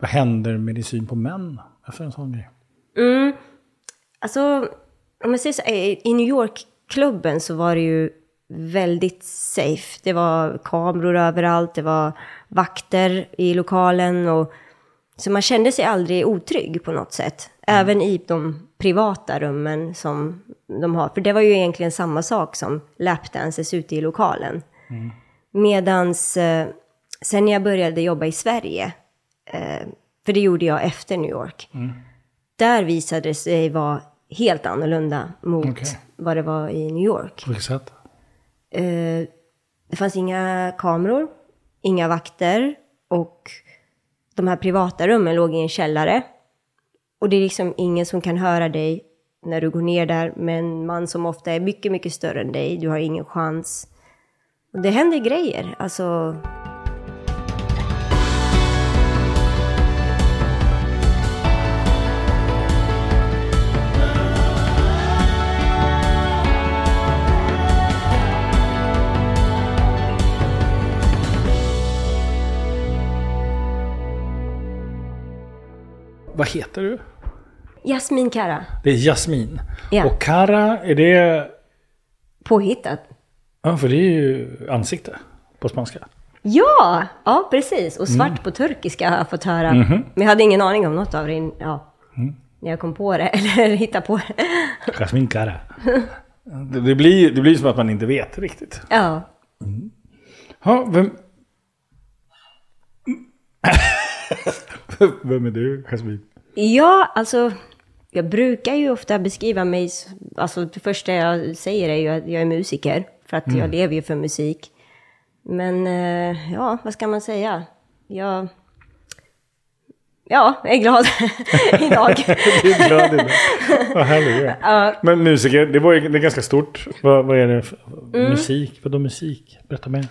Vad händer med din syn på män efter en sån grej? Mm. Alltså, om jag säger så, i New York-klubben så var det ju väldigt safe. Det var kameror överallt, det var vakter i lokalen och så man kände sig aldrig otrygg på något sätt. Även i de privata rummen som de har. För det var ju egentligen samma sak som lapdances ute i lokalen. Medans eh, sen när jag började jobba i Sverige, eh, för det gjorde jag efter New York, där visade det sig vara helt annorlunda mot Okej. vad det var i New York. På vilket sätt? Eh, det fanns inga kameror, inga vakter och de här privata rummen låg i en källare. Och det är liksom ingen som kan höra dig när du går ner där med en man som ofta är mycket, mycket större än dig. Du har ingen chans. Och det händer grejer, alltså. Vad heter du? Jasmin Kara, Det är Jasmin. Ja. Och Kara, är det... påhittat. Ja, för det är ju ansikte på spanska. Ja, ja precis. Och svart på turkiska har jag fått höra. Men jag hade ingen aning om något av det in- ja, när jag kom på det, eller hittade på det. Jasmin Kara. Det, blir, det blir som att man inte vet riktigt. Ja, Ja, vem... vem är du, Jasmin? Ja, alltså jag brukar ju ofta beskriva mig, alltså det första jag säger är ju att jag är musiker, för att jag lever ju för musik. Men eh, ja, vad ska man säga? Jag, ja, jag är glad idag. Du är glad idag. Vad härligt. Ja. Men musiker, det var ju det är ganska stort. Vad, vad är det för musik? Vadå musik? Berätta mer.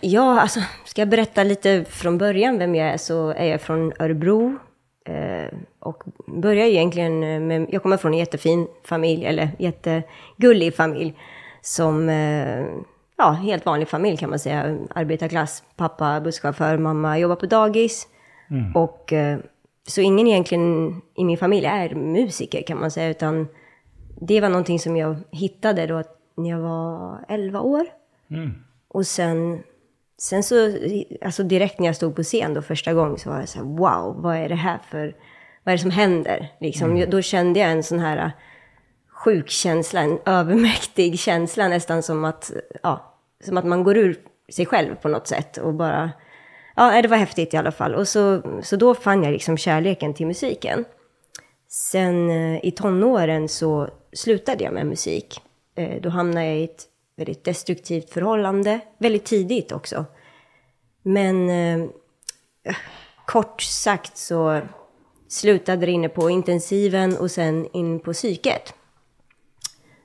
Ja, alltså ska jag berätta lite från början vem jag är så är jag från Örebro. Eh, och börjar egentligen med, jag kommer från en jättefin familj, eller jättegullig familj. Som, eh, ja, helt vanlig familj kan man säga. Arbetarklass, pappa busschaufför, mamma jobbar på dagis. Och eh, så ingen egentligen i min familj är musiker kan man säga, utan det var någonting som jag hittade då när jag var 11 år. Och sen, sen så, alltså direkt när jag stod på scen då första gången så var jag så här, wow, vad är det här för, vad är det som händer? Liksom, jag- Då kände jag en sån här äh, sjuk känsla, en övermäktig känsla nästan som att, ja, som att man går ur sig själv på något sätt och bara, ja, det var häftigt i alla fall. Och så, så då fann jag liksom kärleken till musiken. Sen eh, i tonåren så slutade jag med musik. Då hamnade jag i ett väldigt destruktivt förhållande, väldigt tidigt också. Men eh, kort sagt så slutade det inne på intensiven och sen in på psyket.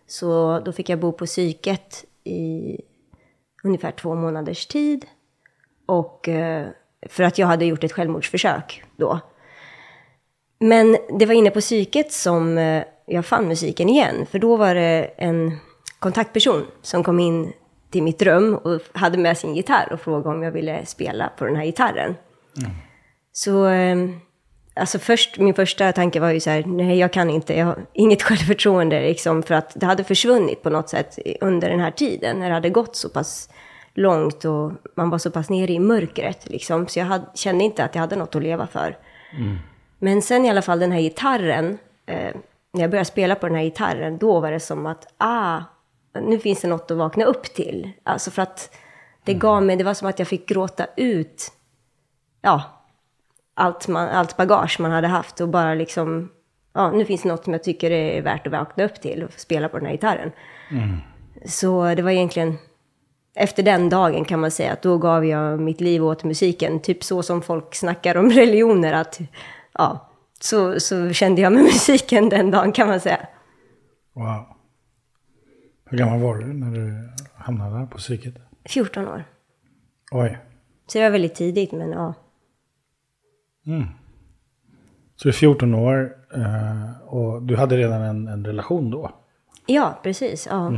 Så då fick jag bo på psyket i ungefär två månaders tid. Och eh, för att jag hade gjort ett självmordsförsök då. Men det var inne på psyket som eh, jag fann musiken igen. För då var det en kontaktperson som kom in till mitt rum och hade med sin gitarr och frågade om jag ville spela på den här gitarren. Så, eh, alltså först, min första tanke var ju så här, nej jag kan inte, jag har inget självförtroende liksom, för att det hade försvunnit på något sätt under den här tiden, när det hade gått så pass långt och man var så pass nere i mörkret liksom, så jag hade, kände inte att jag hade något att leva för. Men sen i alla fall den här gitarren, eh, när jag började spela på den här gitarren, då var det som att, ah, nu finns det något att vakna upp till. Alltså för att det gav mig, det var som att jag fick gråta ut, ja, allt, man, allt bagage man hade haft och bara liksom, ja, nu finns det något som jag tycker är värt att vakna upp till och spela på den här gitarren. Så det var egentligen efter den dagen kan man säga att då gav jag mitt liv åt musiken. Typ så som folk snackar om religioner. Att, ja, så, så kände jag med musiken den dagen kan man säga. Wow. Hur gammal var du när du hamnade där på psyket? 14 år. Oj. Så det var väldigt tidigt, men ja. Så du är 14 år eh, och du hade redan en, en relation då? Ja, precis. Ja.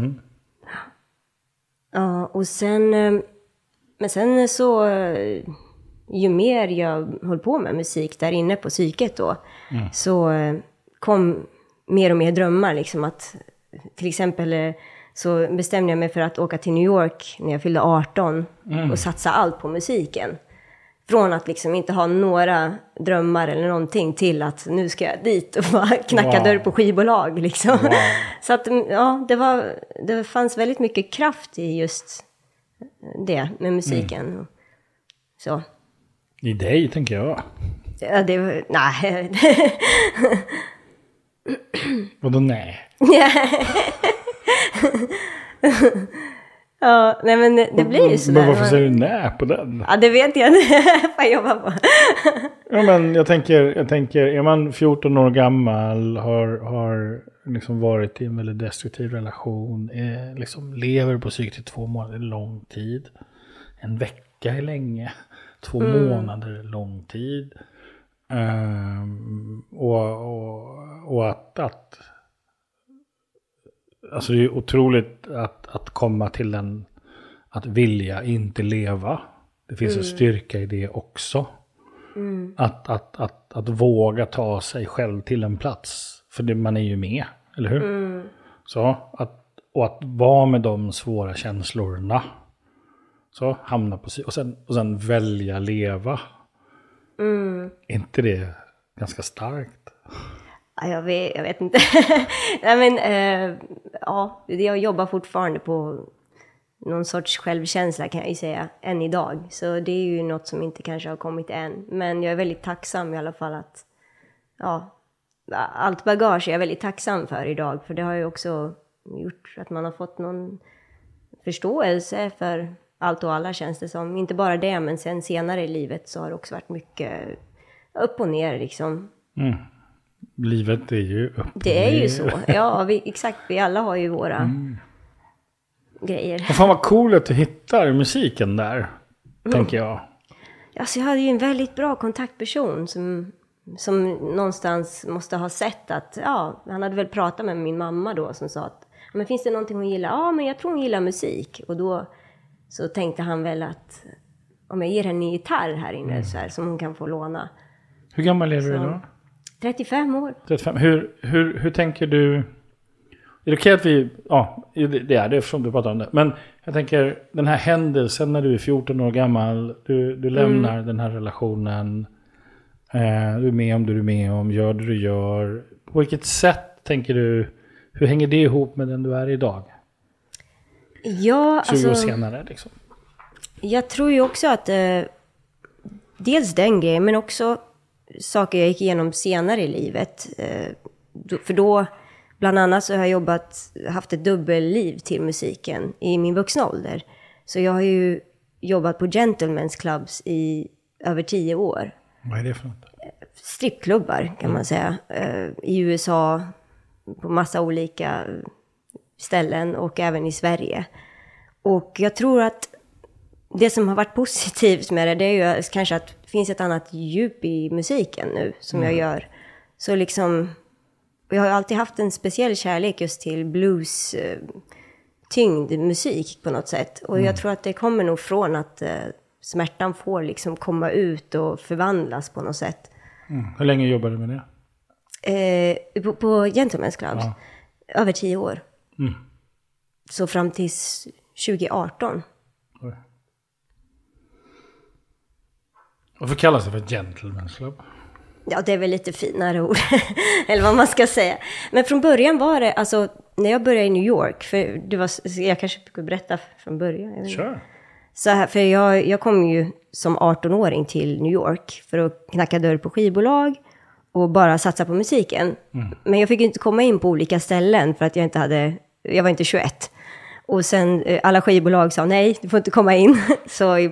Ja, och sen... eh, Men sen så... eh, ju mer jag höll på med musik där inne på psyket då, mm. så kom mer och mer drömmar liksom att till exempel så bestämde jag mig för att åka till New York när jag fyllde 18 mm. och satsa allt på musiken. Från att liksom inte ha några drömmar eller någonting till att nu ska jag dit och bara knacka wow. dörr på skivbolag. Liksom. Wow. Så att ja, det, var, det fanns väldigt mycket kraft i just det med musiken. Mm. Så. I dig, tänker jag. Ja, det var, nej. Vadå nej? ja, nej men det, blir ju sådär. Men varför säger du nej på den? Ja, det vet jag inte. Jag jobba på. ja, men jag tänker, jag tänker, är man 14 år gammal, har, har liksom varit i en väldigt destruktiv relation, är, liksom lever på psyket i två månader, lång tid. En vecka är länge. Två mm. månader är lång tid. Um, och, och, och att, att Alltså det är otroligt att, att komma till den, att vilja inte leva. Det finns mm. en styrka i det också. Mm. Att, att, att, att våga ta sig själv till en plats. För det, man är ju med, eller hur? Mm. Så, att, och att vara med de svåra känslorna. Så, hamna på och sen, och sen välja leva. Mm. Är inte det ganska starkt? Jag vet, jag vet inte. Nej, men, eh, ja, jag jobbar fortfarande på någon sorts självkänsla kan jag ju säga, än idag. Så det är ju något som inte kanske har kommit än. Men jag är väldigt tacksam i alla fall att, ja, allt bagage är jag väldigt tacksam för idag. För det har ju också gjort att man har fått någon förståelse för allt och alla känns det som. Inte bara det, men sen senare i livet så har det också varit mycket upp och ner liksom. Mm. Livet är ju upp Det är ju så. Ja, vi, exakt. Vi alla har ju våra mm. grejer. Och fan vad coolt att du hittar musiken där, mm. tänker jag. Alltså jag hade ju en väldigt bra kontaktperson som, som någonstans måste ha sett att, ja, han hade väl pratat med min mamma då som sa att, men finns det någonting hon gillar? Ja, men jag tror hon gillar musik. Och då så tänkte han väl att om jag ger henne en gitarr här inne mm. så här, som hon kan få låna. Hur gammal är du då? 35 år. 35. Hur, hur, hur tänker du? Är det okej att vi, ja det är det eftersom du pratar om det. Men jag tänker den här händelsen när du är 14 år gammal. Du, du lämnar mm. den här relationen. Eh, du är med om det du är med om, gör det du gör. På vilket sätt tänker du, hur hänger det ihop med den du är idag? Ja, 20 alltså, år senare liksom. Jag tror ju också att eh, dels den grejen, men också saker jag gick igenom senare i livet. Eh, för då, bland annat så har jag jobbat, haft ett dubbelliv till musiken i min vuxna ålder. Så jag har ju jobbat på gentlemen's clubs i över tio år. Vad är det för något? Strippklubbar kan man säga. Eh, I USA, på massa olika ställen och även i Sverige. Och jag tror att det som har varit positivt med det, det är ju kanske att finns ett annat djup i musiken nu som mm. jag gör. Så liksom, jag har alltid haft en speciell kärlek just till blues, eh, tyngd musik på något sätt. Och mm. jag tror att det kommer nog från att eh, smärtan får liksom komma ut och förvandlas på något sätt. Mm. Hur länge jobbade du med det? Eh, på, på Gentlemen's Club? Ja. Över tio år. Mm. Så fram till 2018. Varför kallas det för gentleman's club? Ja, det är väl lite finare ord, eller vad man ska säga. Men från början var det, alltså när jag började i New York, för det var, jag kanske ska berätta från början. Sure. Så här, för jag, jag kom ju som 18-åring till New York för att knacka dörr på skivbolag och bara satsa på musiken. Mm. Men jag fick inte komma in på olika ställen för att jag inte hade, jag var inte 21. Och sen eh, alla skivbolag sa nej, du får inte komma in. Så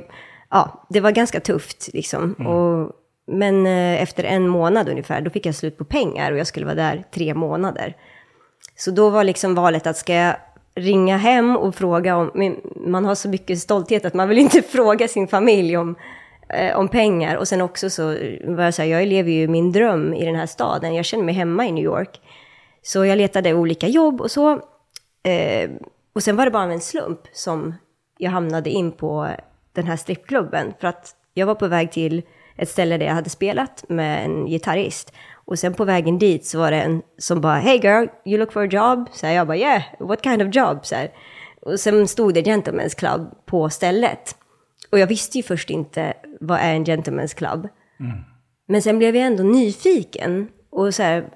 ja, det var ganska tufft liksom. Mm. Och, men eh, efter en månad ungefär, då fick jag slut på pengar och jag skulle vara där tre månader. Så då var liksom valet att ska jag ringa hem och fråga om, man har så mycket stolthet att man vill inte fråga sin familj om, eh, om pengar. Och sen också så var jag så här, jag lever ju min dröm i den här staden, jag känner mig hemma i New York. Så jag letade olika jobb och så. Eh, och sen var det bara en slump som jag hamnade in på den här strippklubben. För att jag var på väg till ett ställe där jag hade spelat med en gitarrist. Och sen på vägen dit så var det en som bara, Hey girl, you look for a job? Så jag bara, yeah, what kind of job? Så här. Och sen stod det Gentlemen's Club på stället. Och jag visste ju först inte, vad är en Gentlemen's Club? Men sen blev jag ändå nyfiken. Och så här,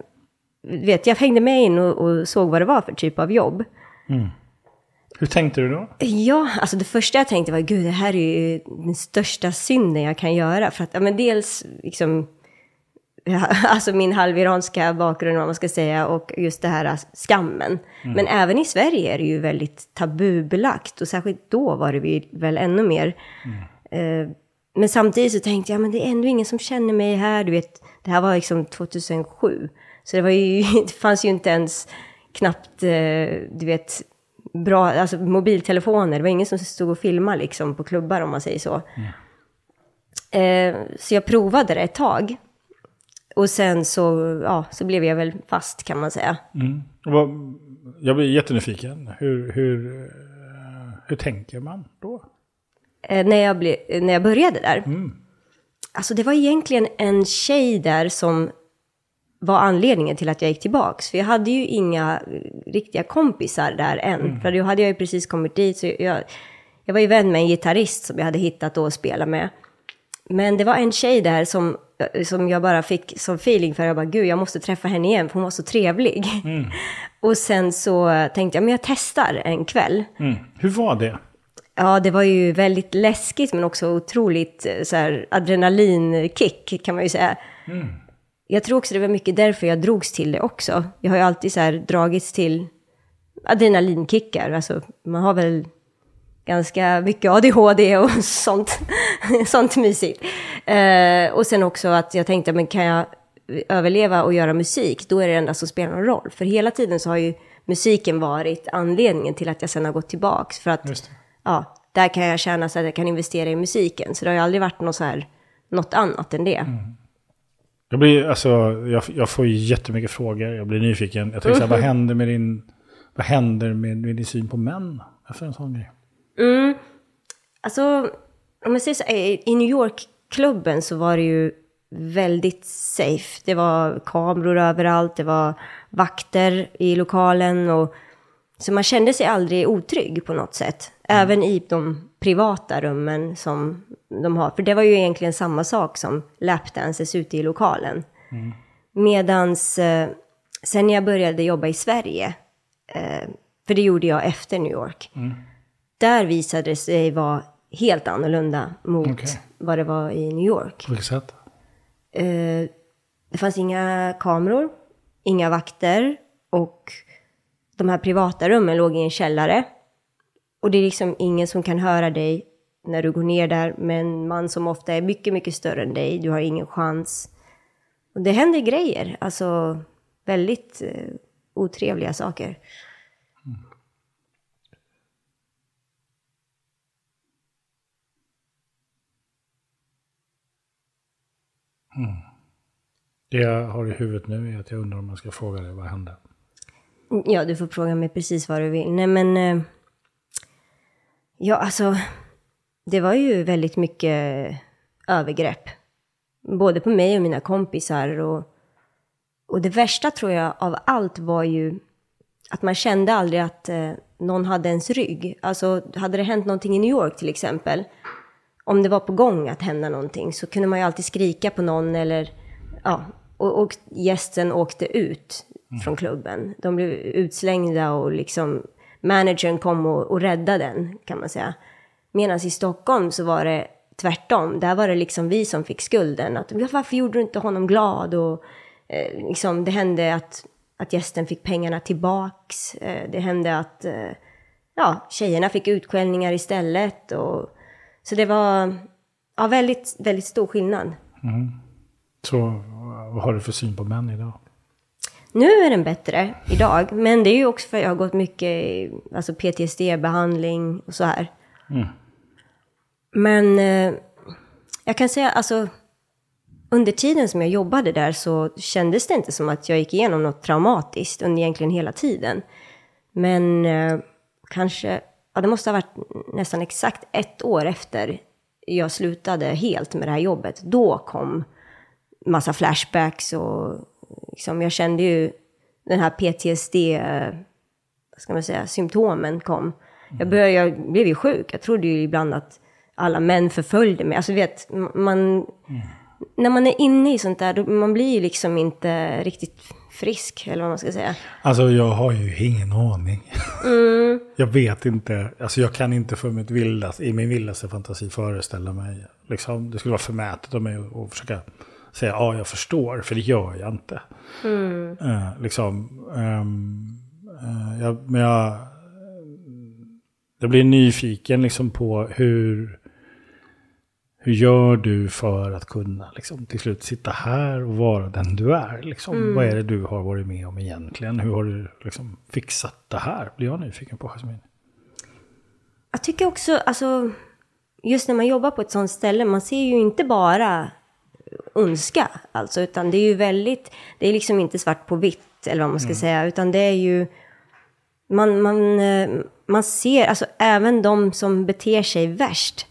vet, jag hängde med in och, och såg vad det var för typ av jobb. Hur tänkte du då? Ja, alltså det första jag tänkte var, gud, det här är ju den största synden jag kan göra. För att, ja men dels liksom, ja, alltså min halviranska bakgrund, vad man ska säga, och just det här skammen. Men även i Sverige är det ju väldigt tabubelagt, och särskilt då var det väl ännu mer. Eh, men samtidigt så tänkte jag, men det är ändå ingen som känner mig här, du vet, det här var liksom 2007. Så det var ju, det fanns ju inte ens knappt, eh, du vet, bra, alltså mobiltelefoner. Det var ingen som stod och filmade liksom på klubbar om man säger så. Eh, så jag provade det ett tag. Och sen så, ja, så blev jag väl fast kan man säga. Mm. Vad, jag blir jättenyfiken. Hur, hur, eh, hur tänker man då? Eh, när, jag ble, när jag började där. Alltså det var egentligen en tjej där som var anledningen till att jag gick tillbaks. För jag hade ju inga eh, riktiga kompisar där än. För då hade jag ju precis kommit dit. Så jag, jag var ju vän med en gitarrist som jag hade hittat då att spela med. Men det var en tjej där som, eh, som jag bara fick som feeling för. Jag bara, gud, jag måste träffa henne igen, för hon var så trevlig. Och sen så tänkte jag, men jag testar en kväll. Mm. Hur var det? Ja, det var ju väldigt läskigt, men också otroligt eh, så här, adrenalinkick, kan man ju säga. Jag tror också det var mycket därför jag drogs till det också. Jag har ju alltid så här dragits till adrenalinkickar. Alltså, man har väl ganska mycket ADHD och sånt, sånt mysigt. Eh, och sen också att jag tänkte, men kan jag överleva och göra musik, då är det det enda som spelar någon roll. För hela tiden så har ju musiken varit anledningen till att jag sen har gått tillbaks. För att, ja, där kan jag känna så att jag kan investera i musiken. Så det har ju aldrig varit något, så här, något annat än det. Jag, blir, alltså, jag, jag får ju jättemycket frågor, jag blir nyfiken. Jag tänker så här, vad händer med din, vad händer med, med din syn på män? Efter en sån grej. Mm. Alltså, om jag säger så, i i New York-klubben så var det ju väldigt safe. Det var kameror överallt, det var vakter i lokalen och så man kände sig aldrig otrygg på något sätt. Även i de privata rummen som de har. För det var ju egentligen samma sak som lapdances ute i lokalen. Medans eh, sen jag började jobba i Sverige, eh, för det gjorde jag efter New York, där visade det sig vara helt annorlunda mot Okej. vad det var i New York. På vilket sätt? Eh, det fanns inga kameror, inga vakter och de här privata rummen låg i en källare. Och det är liksom ingen som kan höra dig när du går ner där med en man som ofta är mycket, mycket större än dig. Du har ingen chans. Och det händer grejer, alltså väldigt eh, otrevliga saker. Mm. Mm. Det jag har i huvudet nu är att jag undrar om jag ska fråga dig vad hände. Ja, du får fråga mig precis vad du vill. Nej, men... Eh, ja, alltså... Det var ju väldigt mycket övergrepp. Både på mig och mina kompisar. Och, och det värsta tror jag av allt var ju att man kände aldrig att eh, någon hade ens rygg. Alltså, hade det hänt någonting i New York till exempel, om det var på gång att hända någonting, så kunde man ju alltid skrika på någon eller, ja, och, och gästen åkte ut från klubben. De blev utslängda och liksom, managern kom och, och räddade den, kan man säga. Medan i Stockholm så var det tvärtom. Där var det liksom vi som fick skulden. Att, "Ja, varför gjorde du inte honom glad? Och eh, liksom, det hände att, att gästen fick pengarna tillbaks. Eh, det hände att eh, ja, tjejerna fick utskällningar istället. Och, så det var ja, väldigt, väldigt stor skillnad. Så vad har du för syn på män idag? Nu är den bättre idag, men det är ju också för att jag har gått mycket alltså PTSD-behandling och så här. Men eh, jag kan säga, alltså under tiden som jag jobbade där så kändes det inte som att jag gick igenom något traumatiskt under egentligen hela tiden. Men eh, kanske, ja det måste ha varit nästan exakt ett år efter jag slutade helt med det här jobbet, då kom massa flashbacks och liksom, jag kände ju den här PTSD, vad ska man säga, symptomen kom. Jag, började, jag blev ju sjuk, jag trodde ju ibland att alla män förföljde mig. Alltså vet, man... När man är inne i sånt där, då, man blir ju liksom inte riktigt frisk, eller vad man ska säga. Alltså jag har ju ingen aning. jag vet inte, alltså jag kan inte för mitt vildaste, i min vildaste fantasi föreställa mig. Liksom, det skulle vara förmätet av mig att försöka säga ja, jag förstår, för det gör jag inte. Eh, liksom, ehm, eh, jag, men jag, jag blir nyfiken liksom på hur, hur gör du för att kunna liksom, till slut sitta här och vara den du är? Liksom? Vad är det du har varit med om egentligen? Hur har du liksom, fixat det här? Blir jag nyfiken på, Jasmin. Jag tycker också, alltså, just när man jobbar på ett sånt ställe, man ser ju inte bara ondska, alltså, utan det är ju väldigt, det är liksom inte svart på vitt, eller vad man ska säga, utan det är ju, man, man, eh, man ser, alltså även de som beter sig värst,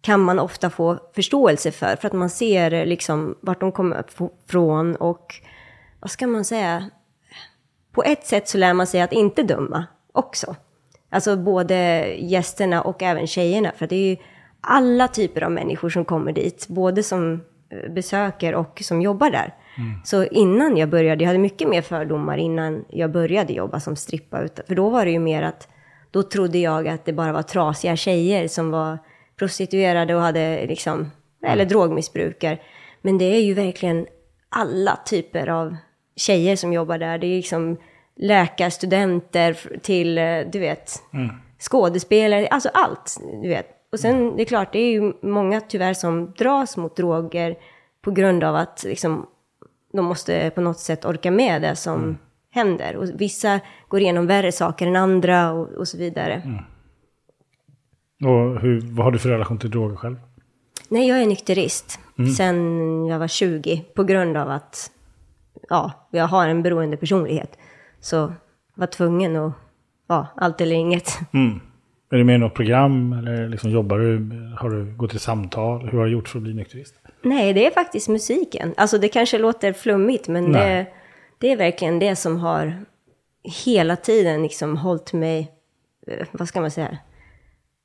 kan man ofta få förståelse för, för att man ser eh, liksom vart de kommer från och, vad ska man säga, på ett sätt så lär man sig att inte döma också. Alltså både gästerna och även tjejerna. För det är ju alla typer av människor som kommer dit. Både som besöker och som jobbar där. Så innan jag började, jag hade mycket mer fördomar innan jag började jobba som strippa. För då var det ju mer att, då trodde jag att det bara var trasiga tjejer som var prostituerade och hade liksom, eller drogmissbrukare. Men det är ju verkligen alla typer av tjejer som jobbar där. Det är liksom läkarstudenter till, eh, du vet, skådespelare, alltså allt, du vet. Och sen, det är klart, det är ju många tyvärr som dras mot droger på grund av att liksom, de måste på något sätt orka med det som händer. Och vissa går igenom värre saker än andra och, och så vidare. Och hur, vad har du för relation till droger själv? Nej, jag är nykterist sen jag var 20 på grund av att ja, jag har en beroende personlighet. Så var tvungen att, ja, allt eller inget. Mm. Är du med i något program eller liksom jobbar du? Har du gått till samtal? Hur har du gjort för att bli nykterist? Nej, det är faktiskt musiken. Alltså det kanske låter flummigt, men det, det är verkligen det som har hela tiden liksom hållit mig, eh, vad ska man säga,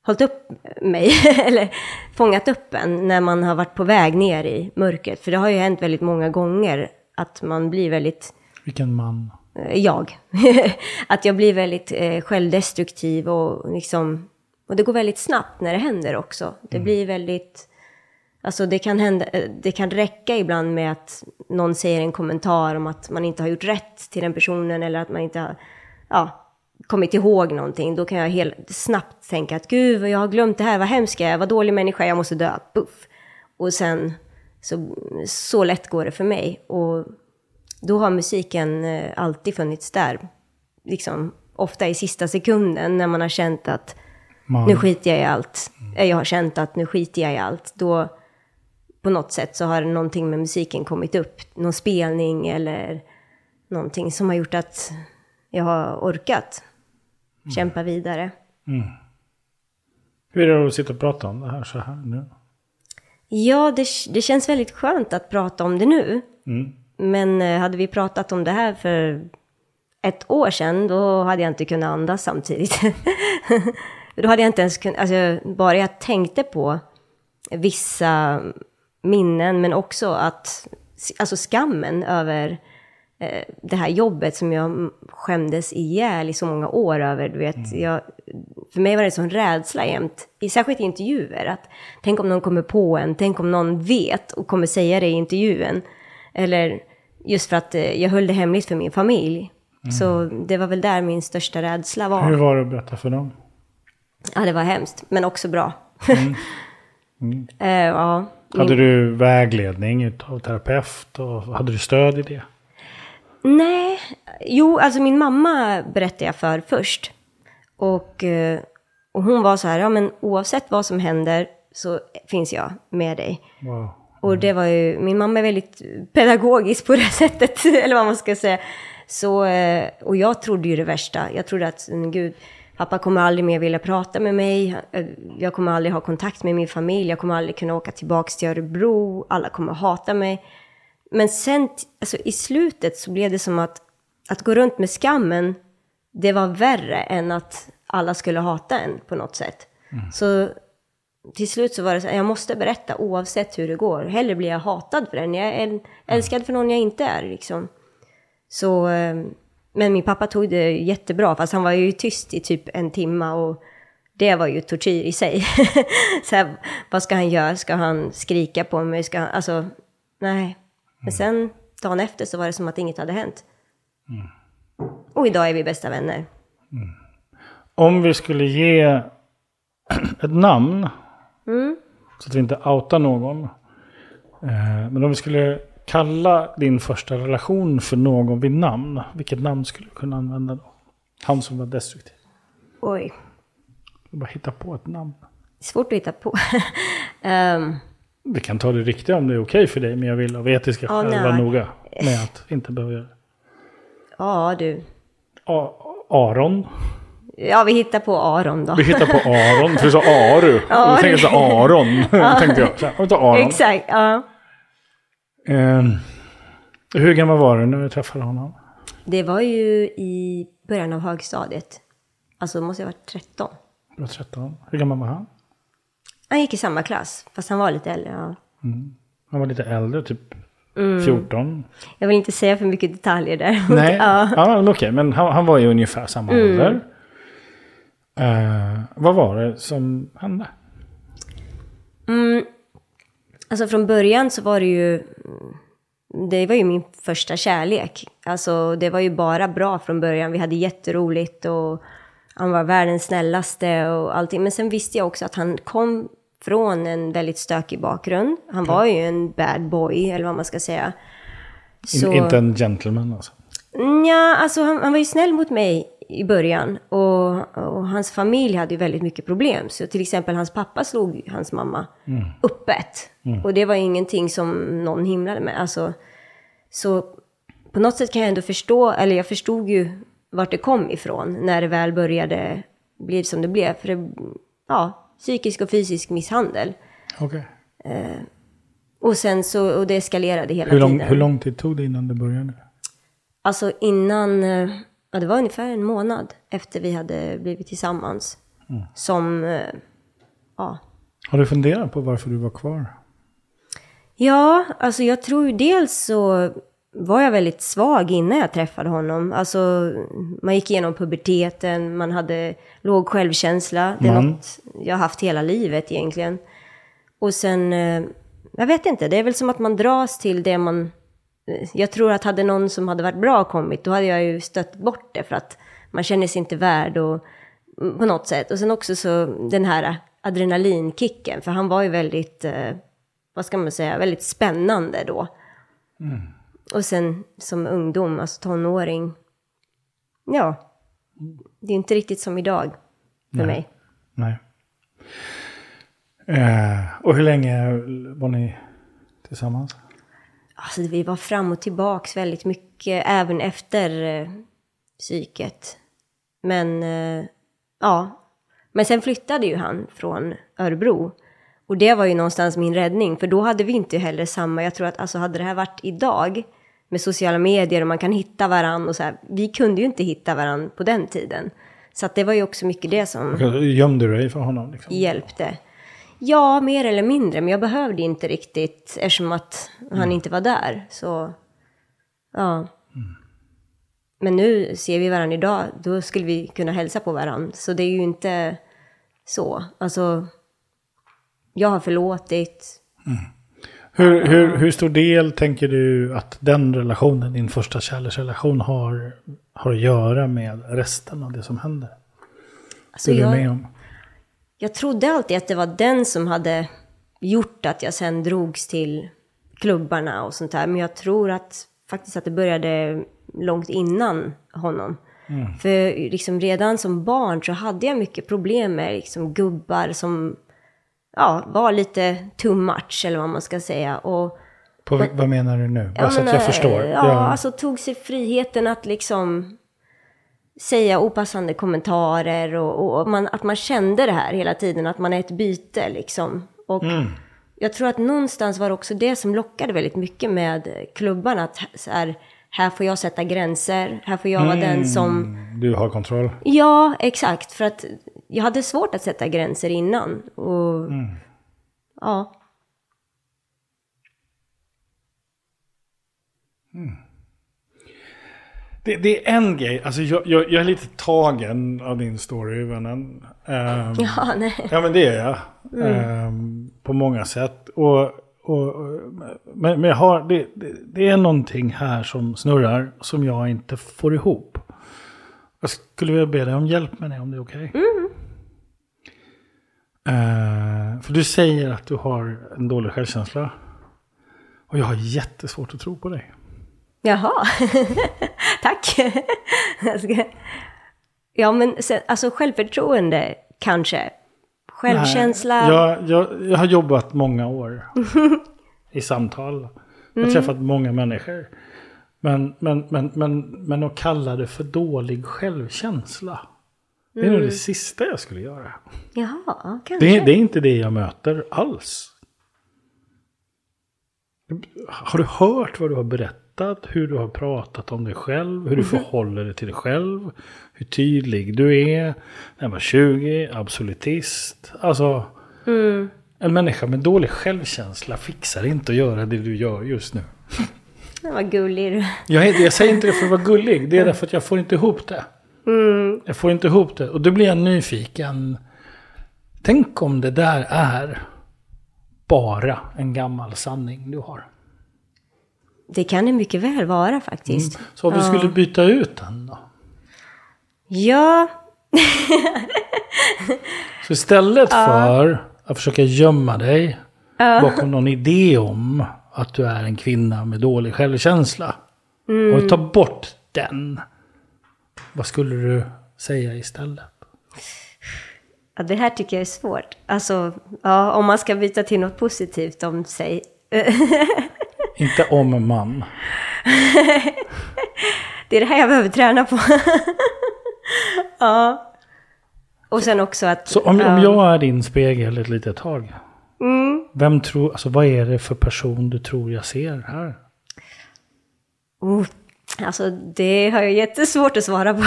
hållit upp mig, eller fångat upp en när man har varit på väg ner i mörkret. För det har ju hänt väldigt många gånger att man blir väldigt Vilken man. Eh, jag. att jag blir väldigt eh, självdestruktiv och liksom, och det går väldigt snabbt när det händer också. Det blir väldigt, alltså det kan hända, eh, det kan räcka ibland med att någon säger en kommentar om att man inte har gjort rätt till den personen eller att man inte har, ja, kommit ihåg någonting. Då kan jag helt snabbt tänka att gud, jag har glömt det här, vad hemsk jag är, vad dålig människa, jag måste dö, puff. Och sen, så, så lätt går det för mig. Och då har musiken eh, alltid funnits där. Liksom, ofta i sista sekunden när man har känt att man. nu skiter jag i allt. Eh, Jag har känt att nu skiter jag i allt. Då på något sätt så har någonting med musiken kommit upp. Någon spelning eller någonting som har gjort att jag har orkat kämpa vidare. Hur är det att sitta och prata om det här så här nu? Ja, det, det känns väldigt skönt att prata om det nu. Mm. Men eh, hade vi pratat om det här för ett år sedan, då hade jag inte kunnat andas samtidigt. då hade jag inte ens kunnat, alltså bara jag tänkte på vissa minnen, men också att, alltså skammen över eh, det här jobbet som jag skämdes ihjäl i så många år över. Du vet, jag, för mig var det en sån rädsla jämt, särskilt i intervjuer. Att, tänk om någon kommer på en, tänk om någon vet och kommer säga det i intervjun. Eller just för att eh, jag höll det hemligt för min familj. Så det var väl där min största rädsla var. Hur var det att berätta för dem? Ja, det var hemskt, men också bra. Eh, ja. Hade du vägledning av terapeut och hade du stöd i det? Nej, jo, alltså min mamma berättade jag för först. Och, eh, och hon var så här, ja men oavsett vad som händer så finns jag med dig. Wow. Och det var ju, min mamma är väldigt pedagogisk på det sättet, eller vad man ska säga. Så, eh, och jag trodde ju det värsta. Jag trodde att, mm, gud, pappa kommer aldrig mer vilja prata med mig. Eh, Jag kommer aldrig ha kontakt med min familj. Jag kommer aldrig kunna åka tillbaka till Örebro. Alla kommer hata mig. Men sen, alltså i slutet så blev det som att, att gå runt med skammen, det var värre än att alla skulle hata en på något sätt. Så till slut så var det så jag måste berätta oavsett hur det går. Hellre blir jag hatad för den, jag är en- älskad för någon jag inte är liksom. Så, eh, men min pappa tog det jättebra, fast han var ju tyst i typ en timme och det var ju tortyr i sig. så här, vad ska han göra? Ska han skrika på mig? Ska han, alltså, nej. Men sen dagen efter så var det som att inget hade hänt. Och idag är vi bästa vänner. Om vi skulle ge ett namn, Mm. så att vi inte outar någon. Eh, men om vi skulle kalla din första relation för någon vid namn, vilket namn skulle du kunna använda då? Han som var destruktiv. Oj, Bara hitta på ett namn. svårt att hitta på. Ehm, Vi kan ta det riktiga om det är okej för dig, men jag vill av etiska skäl nej. vara noga med att inte behöva göra det. ja, du. A- Aron. Ja, vi hittar på Aron då. Vi hittar på Aron, för du sa Aru. Aru. Jag tänkte så Aron, tänkte jag. Så vi tar Aron. Exakt, ja. Eh, hur gammal var du när du träffade honom? Det var ju i början av högstadiet. Alltså måste jag ha varit 13. Du var 13. Hur gammal var han? Han gick i samma klass, fast han var lite äldre. Ja. Han var lite äldre, typ Mm. 14. Jag vill inte säga för mycket detaljer där. Nej, ja. ja. men okej, men han, han var ju ungefär samma Mm. ålder. Eh, vad var det som hände? Alltså från början så var det ju... Det var ju min första kärlek. Alltså det var ju bara bra från början. Vi hade jätteroligt och han var världens snällaste och allting. Men sen visste jag också att han kom från en väldigt stökig bakgrund. Han var ju en bad boy, eller vad man ska säga. In, inte en gentleman alltså. Ja, alltså han, han var ju snäll mot mig i början. Och, och hans familj hade ju väldigt mycket problem. Så till exempel hans pappa slog hans mamma öppet. Och det var ingenting som någon himlade med. Alltså, så på något sätt kan jag ändå förstå, eller jag förstod ju vart det kom ifrån när det väl började bli som det blev. För det, ja, psykisk och fysisk misshandel. Okej. Och sen så, och det eskalerade hela Hur, lång, tiden. hur lång tid tog det innan det började? Alltså innan, eh, ja det var ungefär en månad efter vi hade blivit tillsammans. Som, eh, ja. Har du funderat på varför du var kvar? Ja, alltså jag tror dels så var jag väldigt svag innan jag träffade honom. Alltså man gick igenom puberteten, man hade låg självkänsla. Det är Man. något jag har haft hela livet egentligen. Och sen, eh, jag vet inte, det är väl som att man dras till det man... Jag tror att hade någon som hade varit bra kommit, då hade jag ju stött bort det för att man känner sig inte värd och mm, på något sätt. Och sen också så den här adrenalinkicken, för han var ju väldigt, eh, vad ska man säga, väldigt spännande då. Och sen som ungdom, alltså tonåring, ja, det är inte riktigt som idag för mig. Nej. Eh, och hur länge var ni tillsammans? Alltså vi var fram och tillbaks väldigt mycket, även efter eh, psyket. Men, eh, ja. Men sen flyttade ju han från Örebro. Och det var ju någonstans min räddning, för då hade vi inte heller samma, jag tror att alltså hade det här varit idag, med sociala medier och man kan hitta varann och så här, vi kunde ju inte hitta varann på den tiden. Så att det var ju också mycket det som Gömde du dig för honom? Liksom? hjälpte. Ja, mer eller mindre, men jag behövde inte riktigt eftersom att han inte var där. Så, ja. Men nu ser vi varandra idag, då skulle vi kunna hälsa på varandra. Så det är ju inte så. Alltså, jag har förlåtit. Hur, hur, hur stor del tänker du att den relationen, din första kärleksrelation, har, har att göra med resten av det som händer? Alltså, Det du är jag, med om? Jag trodde alltid att det var den som hade gjort att jag sen drogs till klubbarna och sånt där. Men jag tror att faktiskt att det började långt innan honom. För liksom redan som barn så hade jag mycket problem med liksom gubbar som ja, var lite too much eller vad man ska säga. Och, På, vad menar du nu? Bara Ja, så att men, jag förstår. Ja, Jag- alltså tog sig friheten att liksom... säga opassande kommentarer och, och man, att man kände det här hela tiden, att man är ett byte liksom. Och jag tror att någonstans var det också det som lockade väldigt mycket med klubbarna, att så här, här får jag sätta gränser, här får jag vara den som... Mm, Du har kontroll. Ja, exakt, för att jag hade svårt att sätta gränser innan. Och, Ja. Det, det är en grej, alltså jag, jag, jag är lite tagen av din story, vännen. Ehm, Ja, nej. Ja men det är jag. Ehm, på många sätt. Och, och, och- men, men jag har, det, det, det är någonting här som snurrar som jag inte får ihop. Jag skulle vilja be dig om hjälp med det om det är okej. Ehm, för du säger att du har en dålig självkänsla. Och jag har jättesvårt att tro på dig. Jaha, tack. Ja, men sen, alltså självförtroende kanske. Självkänsla. Nej, jag, jag, jag har jobbat många år i samtal. Jag har träffat många människor. Men, men, men, men, men att kalla det för dålig självkänsla. Det är nog det sista jag skulle göra. Jaha, kanske. Det, det är inte det jag möter alls. Har du hört vad du har berättat? Hur du har pratat om dig själv? Hur du förhåller dig till dig själv? Hur tydlig du är? När var 20, absolutist. Alltså, en människa med dålig självkänsla fixar inte att göra det du gör just nu. Vad gullig du Jag, jag säger inte det för att vara gullig. Det är därför att jag får inte ihop det. Jag får inte ihop det. Och då blir jag nyfiken. Tänk om det där är bara en gammal sanning du har. Det kan det mycket väl vara faktiskt. Så om vi skulle byta ut den då? Ja, Så istället för att försöka gömma dig bakom någon idé om att du är en kvinna med dålig självkänsla. Och ta bort den. Vad skulle du säga istället? ja, det här tycker jag är svårt. Alltså, ja, om man ska byta till något positivt om sig. Inte om man. Det är det här jag behöver träna på. ja. Och sen också att... Så om, om ja, jag är din spegel ett litet tag. Vem tror, alltså vad är det för person du tror jag ser här? Oh, alltså, det har jag jättesvårt att svara på.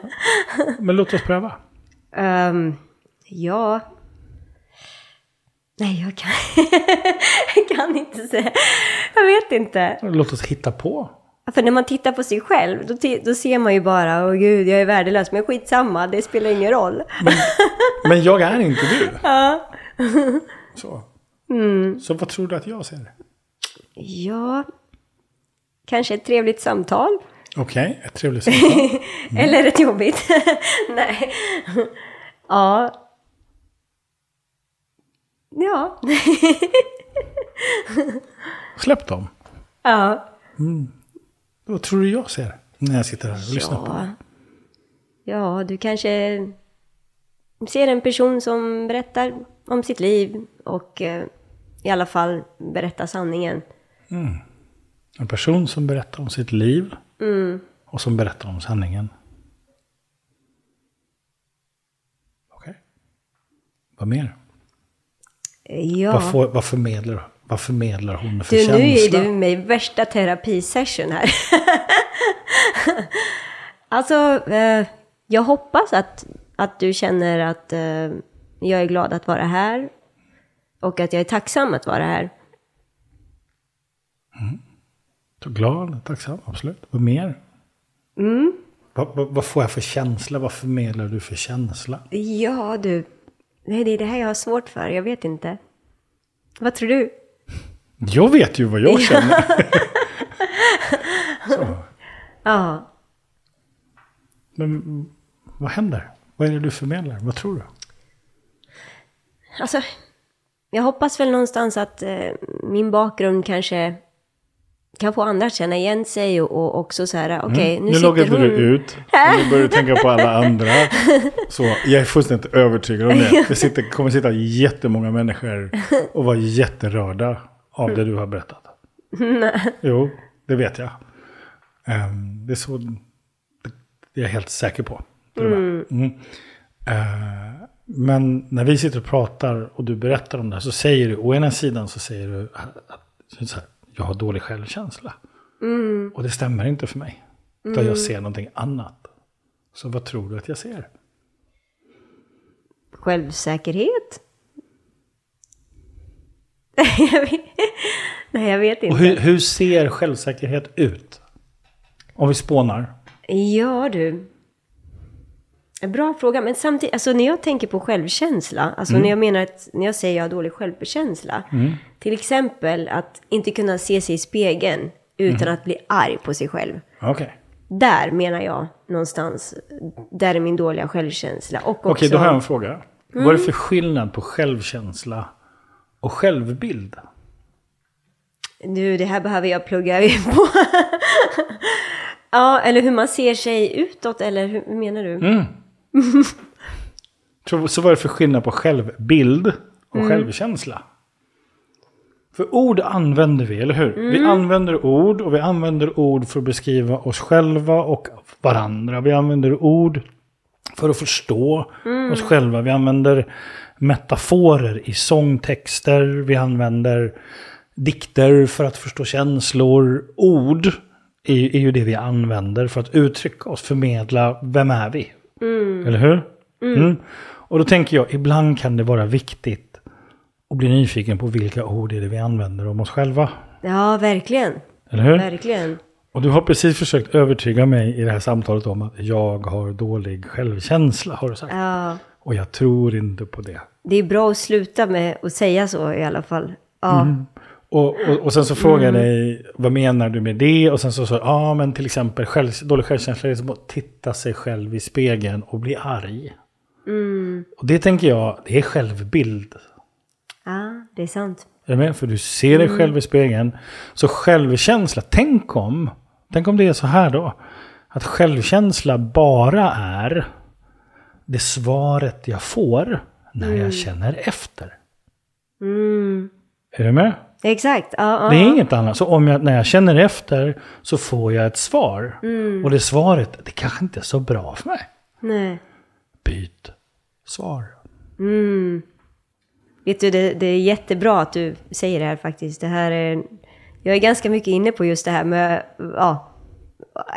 Men låt oss pröva. Ehm, ja... Nej, jag kan, jag kan inte säga. Jag vet inte. Låt oss hitta på. För när man tittar på sig själv, då, då ser man ju bara, åh gud, jag är värdelös, men skitsamma, det spelar ingen roll. Men jag är inte du. Så. Så vad tror du att jag ser? Ja, kanske ett trevligt samtal. Okej, ett trevligt samtal. Eller ett jobbigt. Nej. Ja. Ja. Släpp dem. Ja. Vad tror du jag ser? När jag sitter här och lyssnar på Ja. Ja, du kanske ser en person som berättar om sitt liv och eh, i alla fall berättar sanningen. En person som berättar om sitt liv. Och som berättar om sanningen. Okej. Vad mer? Ja. Vad, får, vad, förmedlar, vad förmedlar hon för Du, nu är känsla? du med i värsta terapisession här. alltså, eh, jag hoppas att, att du känner att eh, jag är glad att vara här. Och att jag är tacksam att vara här. Så glad, tacksam, absolut. Vad mer? Vad, vad, vad får jag för känsla? Vad förmedlar du för känsla? Ja, du. Nej, det är det här jag har svårt för. Jag vet inte. Vad tror du? Jag vet ju vad jag känner. Ja. Men vad händer? Vad är det du förmedlar? Vad tror du? Alltså, jag hoppas väl någonstans att eh, min bakgrund kanske kan få andra att känna igen sig och, och också så här, okej, nu, Nu sitter loggade hon... du ut. Och nu börjar du tänka på alla andra. Så jag är fullständigt övertygad om det. Det sitter, kommer sitta jättemånga människor och vara jätterörda av det du har berättat. Jo, det vet jag. Ehm, det är så... Det, är jag helt säker på. Mm. Mm. Uh, men när vi sitter och pratar och du berättar om det här så säger du, å ena sidan så säger du att, att här, jag har dålig självkänsla. Mm. Och det stämmer inte för mig. Utan jag ser någonting annat. Så vad tror du att jag ser? Självsäkerhet? Nej, jag vet inte. Och hur, hur ser självsäkerhet ut? Om vi spånar. Ja du. En bra fråga, men samtidigt, alltså när jag tänker på självkänsla, alltså mm. när jag menar att, när jag säger jag har dålig självkänsla, mm. Till exempel att inte kunna se sig i spegeln utan mm. att bli arg på sig själv. Okay. Där menar jag någonstans, där är min dåliga självkänsla. Okej, okay, då har jag en fråga. Mm. Vad är det för skillnad på självkänsla och självbild? Du, det här behöver jag plugga in på. ja, eller hur man ser sig utåt, eller hur menar du? Mm. Så vad är det för skillnad på självbild och mm. självkänsla? För ord använder vi, eller hur? Mm. Vi använder ord och vi använder ord för att beskriva oss själva och varandra. Vi använder ord för att förstå mm. oss själva. Vi använder metaforer i sångtexter. Vi använder dikter för att förstå känslor. Ord är, är ju det vi använder för att uttrycka oss, förmedla vem är vi? Mm. Eller hur? Mm. mm. Och då tänker jag, ibland kan det vara viktigt att bli nyfiken på vilka ord är det vi använder om oss själva. Ja, verkligen. Eller hur? Verkligen. Och du har precis försökt övertyga mig i det här samtalet om att jag har dålig självkänsla, har du sagt. Ja. Och jag tror inte på det. Det är bra att sluta med att säga så i alla fall. Ja. Mm. Och, och, och, sen så frågar jag mm. dig, vad menar du med det? Och sen så sa ja men till exempel själv, dålig självkänsla är som att titta sig själv i spegeln och bli arg. Mm. Och det tänker jag, det är självbild. Ja, det är sant. Är du med? För du ser dig mm. själv i spegeln. Så självkänsla, tänk om, tänk om det är så här då. Att självkänsla bara är det svaret jag får när jag mm. känner efter. Mm. Är du med? Exakt. Ja, ja. Det är inget annat. Så om jag, när jag känner efter så får jag ett svar. Mm. Och det svaret, det kanske inte är så bra för mig. Nej. Byt svar. Mm. Vet du, det, det, är jättebra att du säger det här faktiskt. Det här är, jag är ganska mycket inne på just det här med, ja,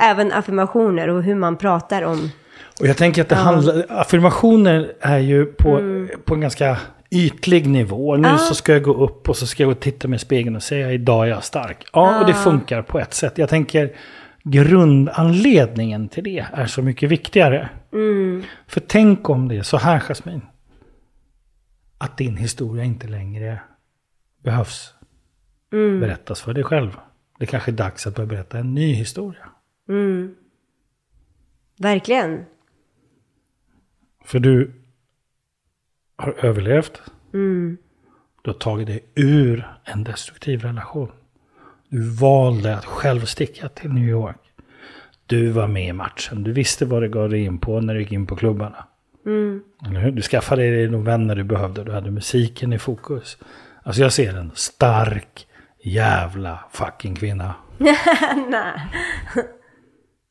även affirmationer och hur man pratar om. Och jag tänker att det ja. handlar, affirmationer är ju på, mm. på en ganska ytlig nivå. Nu ah. så ska jag gå upp och så ska jag gå och titta mig i spegeln och säga idag är jag stark. Ja, ah. och det funkar på ett sätt. Jag tänker grundanledningen till det är så mycket viktigare. Mm. För tänk om det är så här Jasmin. Att din historia inte längre behövs mm. berättas för dig själv. Det kanske är dags att börja berätta en ny historia. Mm. Verkligen. För du har överlevt. Mm. Du har tagit dig ur en destruktiv relation. Du valde att själv sticka till New York. Du var med i matchen. Du visste vad det gav dig in på när du gick in på klubbarna. Mm. Eller hur? Du skaffade dig de vänner du behövde. Du hade musiken i fokus. Alltså jag ser en stark jävla fucking kvinna. Nej.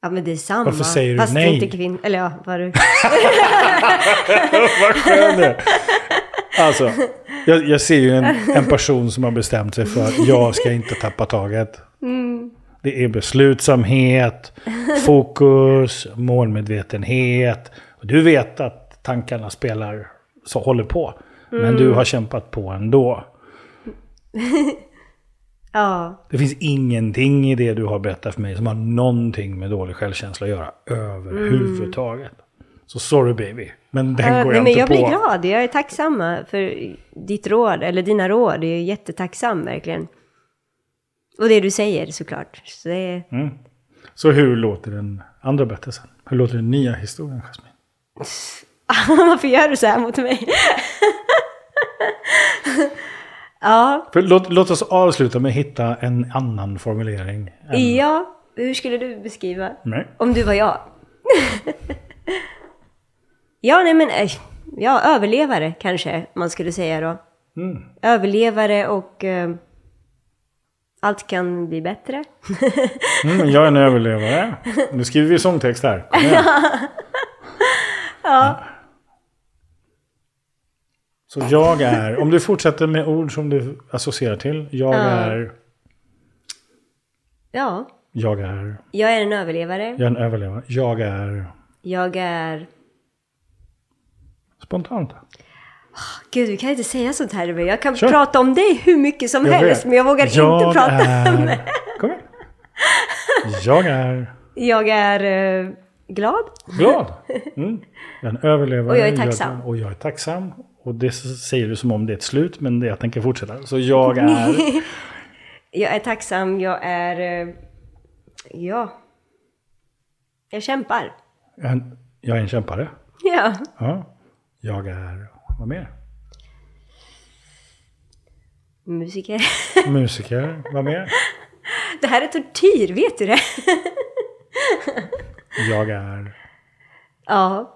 Ja men det är samma. Varför säger du Fast nej? inte kvinn... Eller ja, vad du... Vad skön du Alltså, jag, jag, ser ju en, en, person som har bestämt sig för att jag ska inte tappa taget. Mm. Det är beslutsamhet, fokus, målmedvetenhet. Och du vet att tankarna spelar, så håller på. Men mm. du har kämpat på ändå. Ja. Det finns ingenting i det du har berättat för mig som har någonting med dålig självkänsla att göra överhuvudtaget. Mm. Så sorry baby, men den uh, går jag nej, inte men jag på. Jag blir glad, jag är tacksam för ditt råd, eller dina råd. Jag är jättetacksam verkligen. Och det du säger såklart. Så, det mm. Så hur låter den andra berättelsen? Hur låter den nya historien, Jasmin? Varför gör du så här mot mig? Ja. För låt, låt oss avsluta med att hitta en annan formulering. Än... Ja, hur skulle du beskriva? Nej. Om du var jag? ja, nej men, eh, ja, överlevare kanske man skulle säga då. Mm. Överlevare och... Eh, allt kan bli bättre. Mm, jag är en överlevare. Nu skriver vi sångtext här. Igen. ja. Så jag är, om du fortsätter med ord som du associerar till. Jag Ja. är, ja, jag är, jag är en överlevare. jag är en överlevare. Jag är Jag är... spontant. Gud, vi kan inte säga sånt här. men Jag kan Kör. prata om dig hur mycket som Jag helst, vet. men jag vågar jag inte prata är, om det. Kom igen. Jag är Jag är eh, glad. glad. Mm. En överlevare. Och jag är tacksam. och jag är tacksam. Och det säger du som om det är ett slut, men det jag tänker fortsätta. Så jag är, Jag är tacksam, jag är... eh, Ja. Jag kämpar. jag är en, jag är en kämpare. Ja. Ja. Jag är, vad mer? Musiker. Musiker, vad mer? Det här är tortyr, vet du det? Jag är, Ja.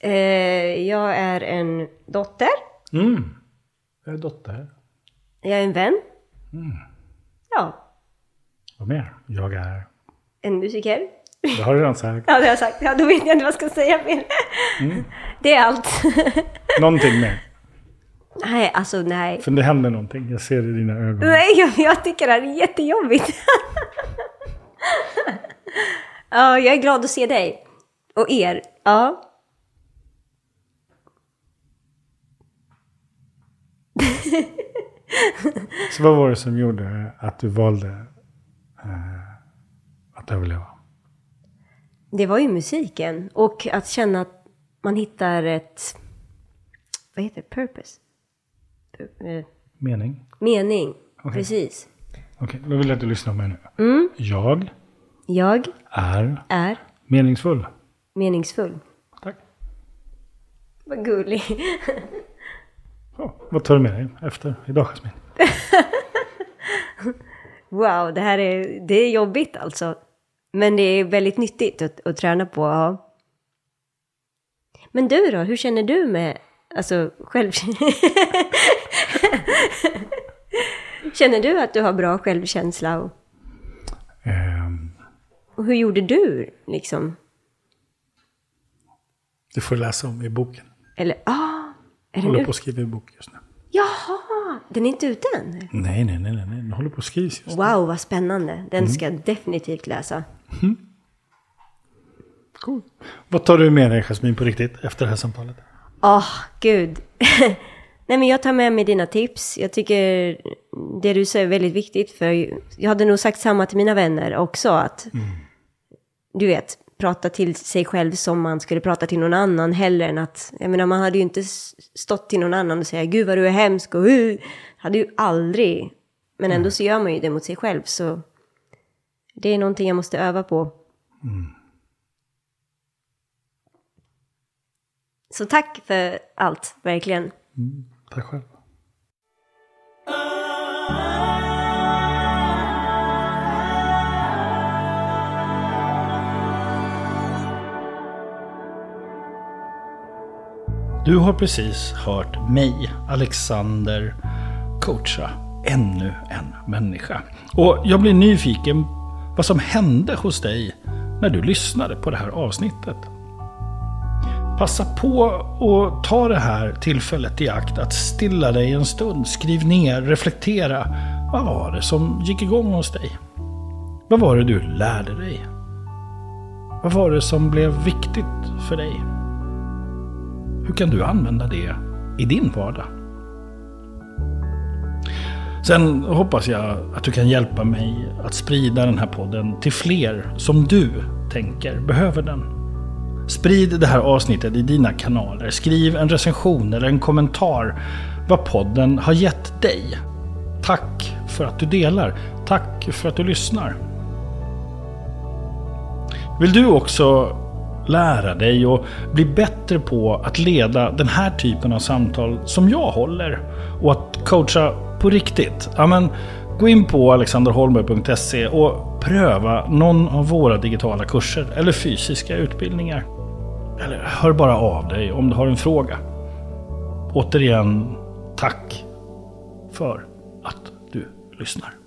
Eh, jag är en dotter. mm. Jag är dotter. Jag är en vän. Ja. Vad mer? Jag är, En musiker. det har du redan sagt. Ja, det har jag sagt. Ja, då vet jag inte vad jag ska säga mer. Det är allt. Någonting mer. nej, alltså nej. För det händer någonting. Jag ser det i dina ögon. Nej, jag, jag tycker det här är jättejobbigt. Ja, jag är glad att se dig. Och er. Ja. Så vad var det som gjorde att du valde eh, att överleva? Det var ju musiken. Och att känna att man hittar ett... Vad heter det? Purpose? Eh, Mening? Mening. Okej. Precis. Okej, då vill jag att du lyssnar på mig nu. Mm. Jag Jag är är meningsfull. meningsfull. Tack. Vad gullig. Ja, vad tar du med dig efter idag, Jasmin? Wow, det här är, det är jobbigt alltså. Men det är väldigt nyttigt att, att träna på. Ja. Men du då, hur känner du med, alltså själv... känner du att du har bra självkänsla? Och, Ehm, och hur gjorde du liksom? du får läsa om i boken. Eller, ah, är den håller på att skriva en bok just nu. Jaha, den är inte ute än? Nej, nej, nej, nej. Den håller på att skrivas just nu. Wow, vad spännande. Den ska jag definitivt läsa. Cool. Vad tar du med dig, Jasmin, på riktigt efter det här samtalet? Åh, gud. Nej, men jag tar med mig dina tips. Jag tycker det du säger är väldigt viktigt. För jag hade nog sagt samma till mina vänner också. Att, du vet, prata till sig själv som man skulle prata till någon annan. Hellre än att, jag menar, man hade ju inte stått till någon annan och säga gud vad du är hemsk och uh, hade ju aldrig. Men ändå så gör man ju det mot sig själv. Så det är någonting jag måste öva på. Så tack för allt, verkligen. Tack själv. Du har precis hört mig, Alexander, coacha ännu en människa. Och jag blir nyfiken vad som hände hos dig när du lyssnade på det här avsnittet. Passa på att ta det här tillfället i akt att stilla dig en stund. Skriv ner, reflektera. Vad var det som gick igång hos dig? Vad var det du lärde dig? Vad var det som blev viktigt för dig? Hur kan du använda det i din vardag? Sen hoppas jag att du kan hjälpa mig att sprida den här podden till fler som du tänker behöver den. Sprid det här avsnittet i dina kanaler. Skriv en recension eller en kommentar vad podden har gett dig. Tack för att du delar. Tack för att du lyssnar. Vill du också lära dig och bli bättre på att leda den här typen av samtal som jag håller och att coacha på riktigt? Ja, men, gå in på alexanderholmberg.se och pröva någon av våra digitala kurser eller fysiska utbildningar. Eller hör bara av dig om du har en fråga. Återigen, tack för att du lyssnar.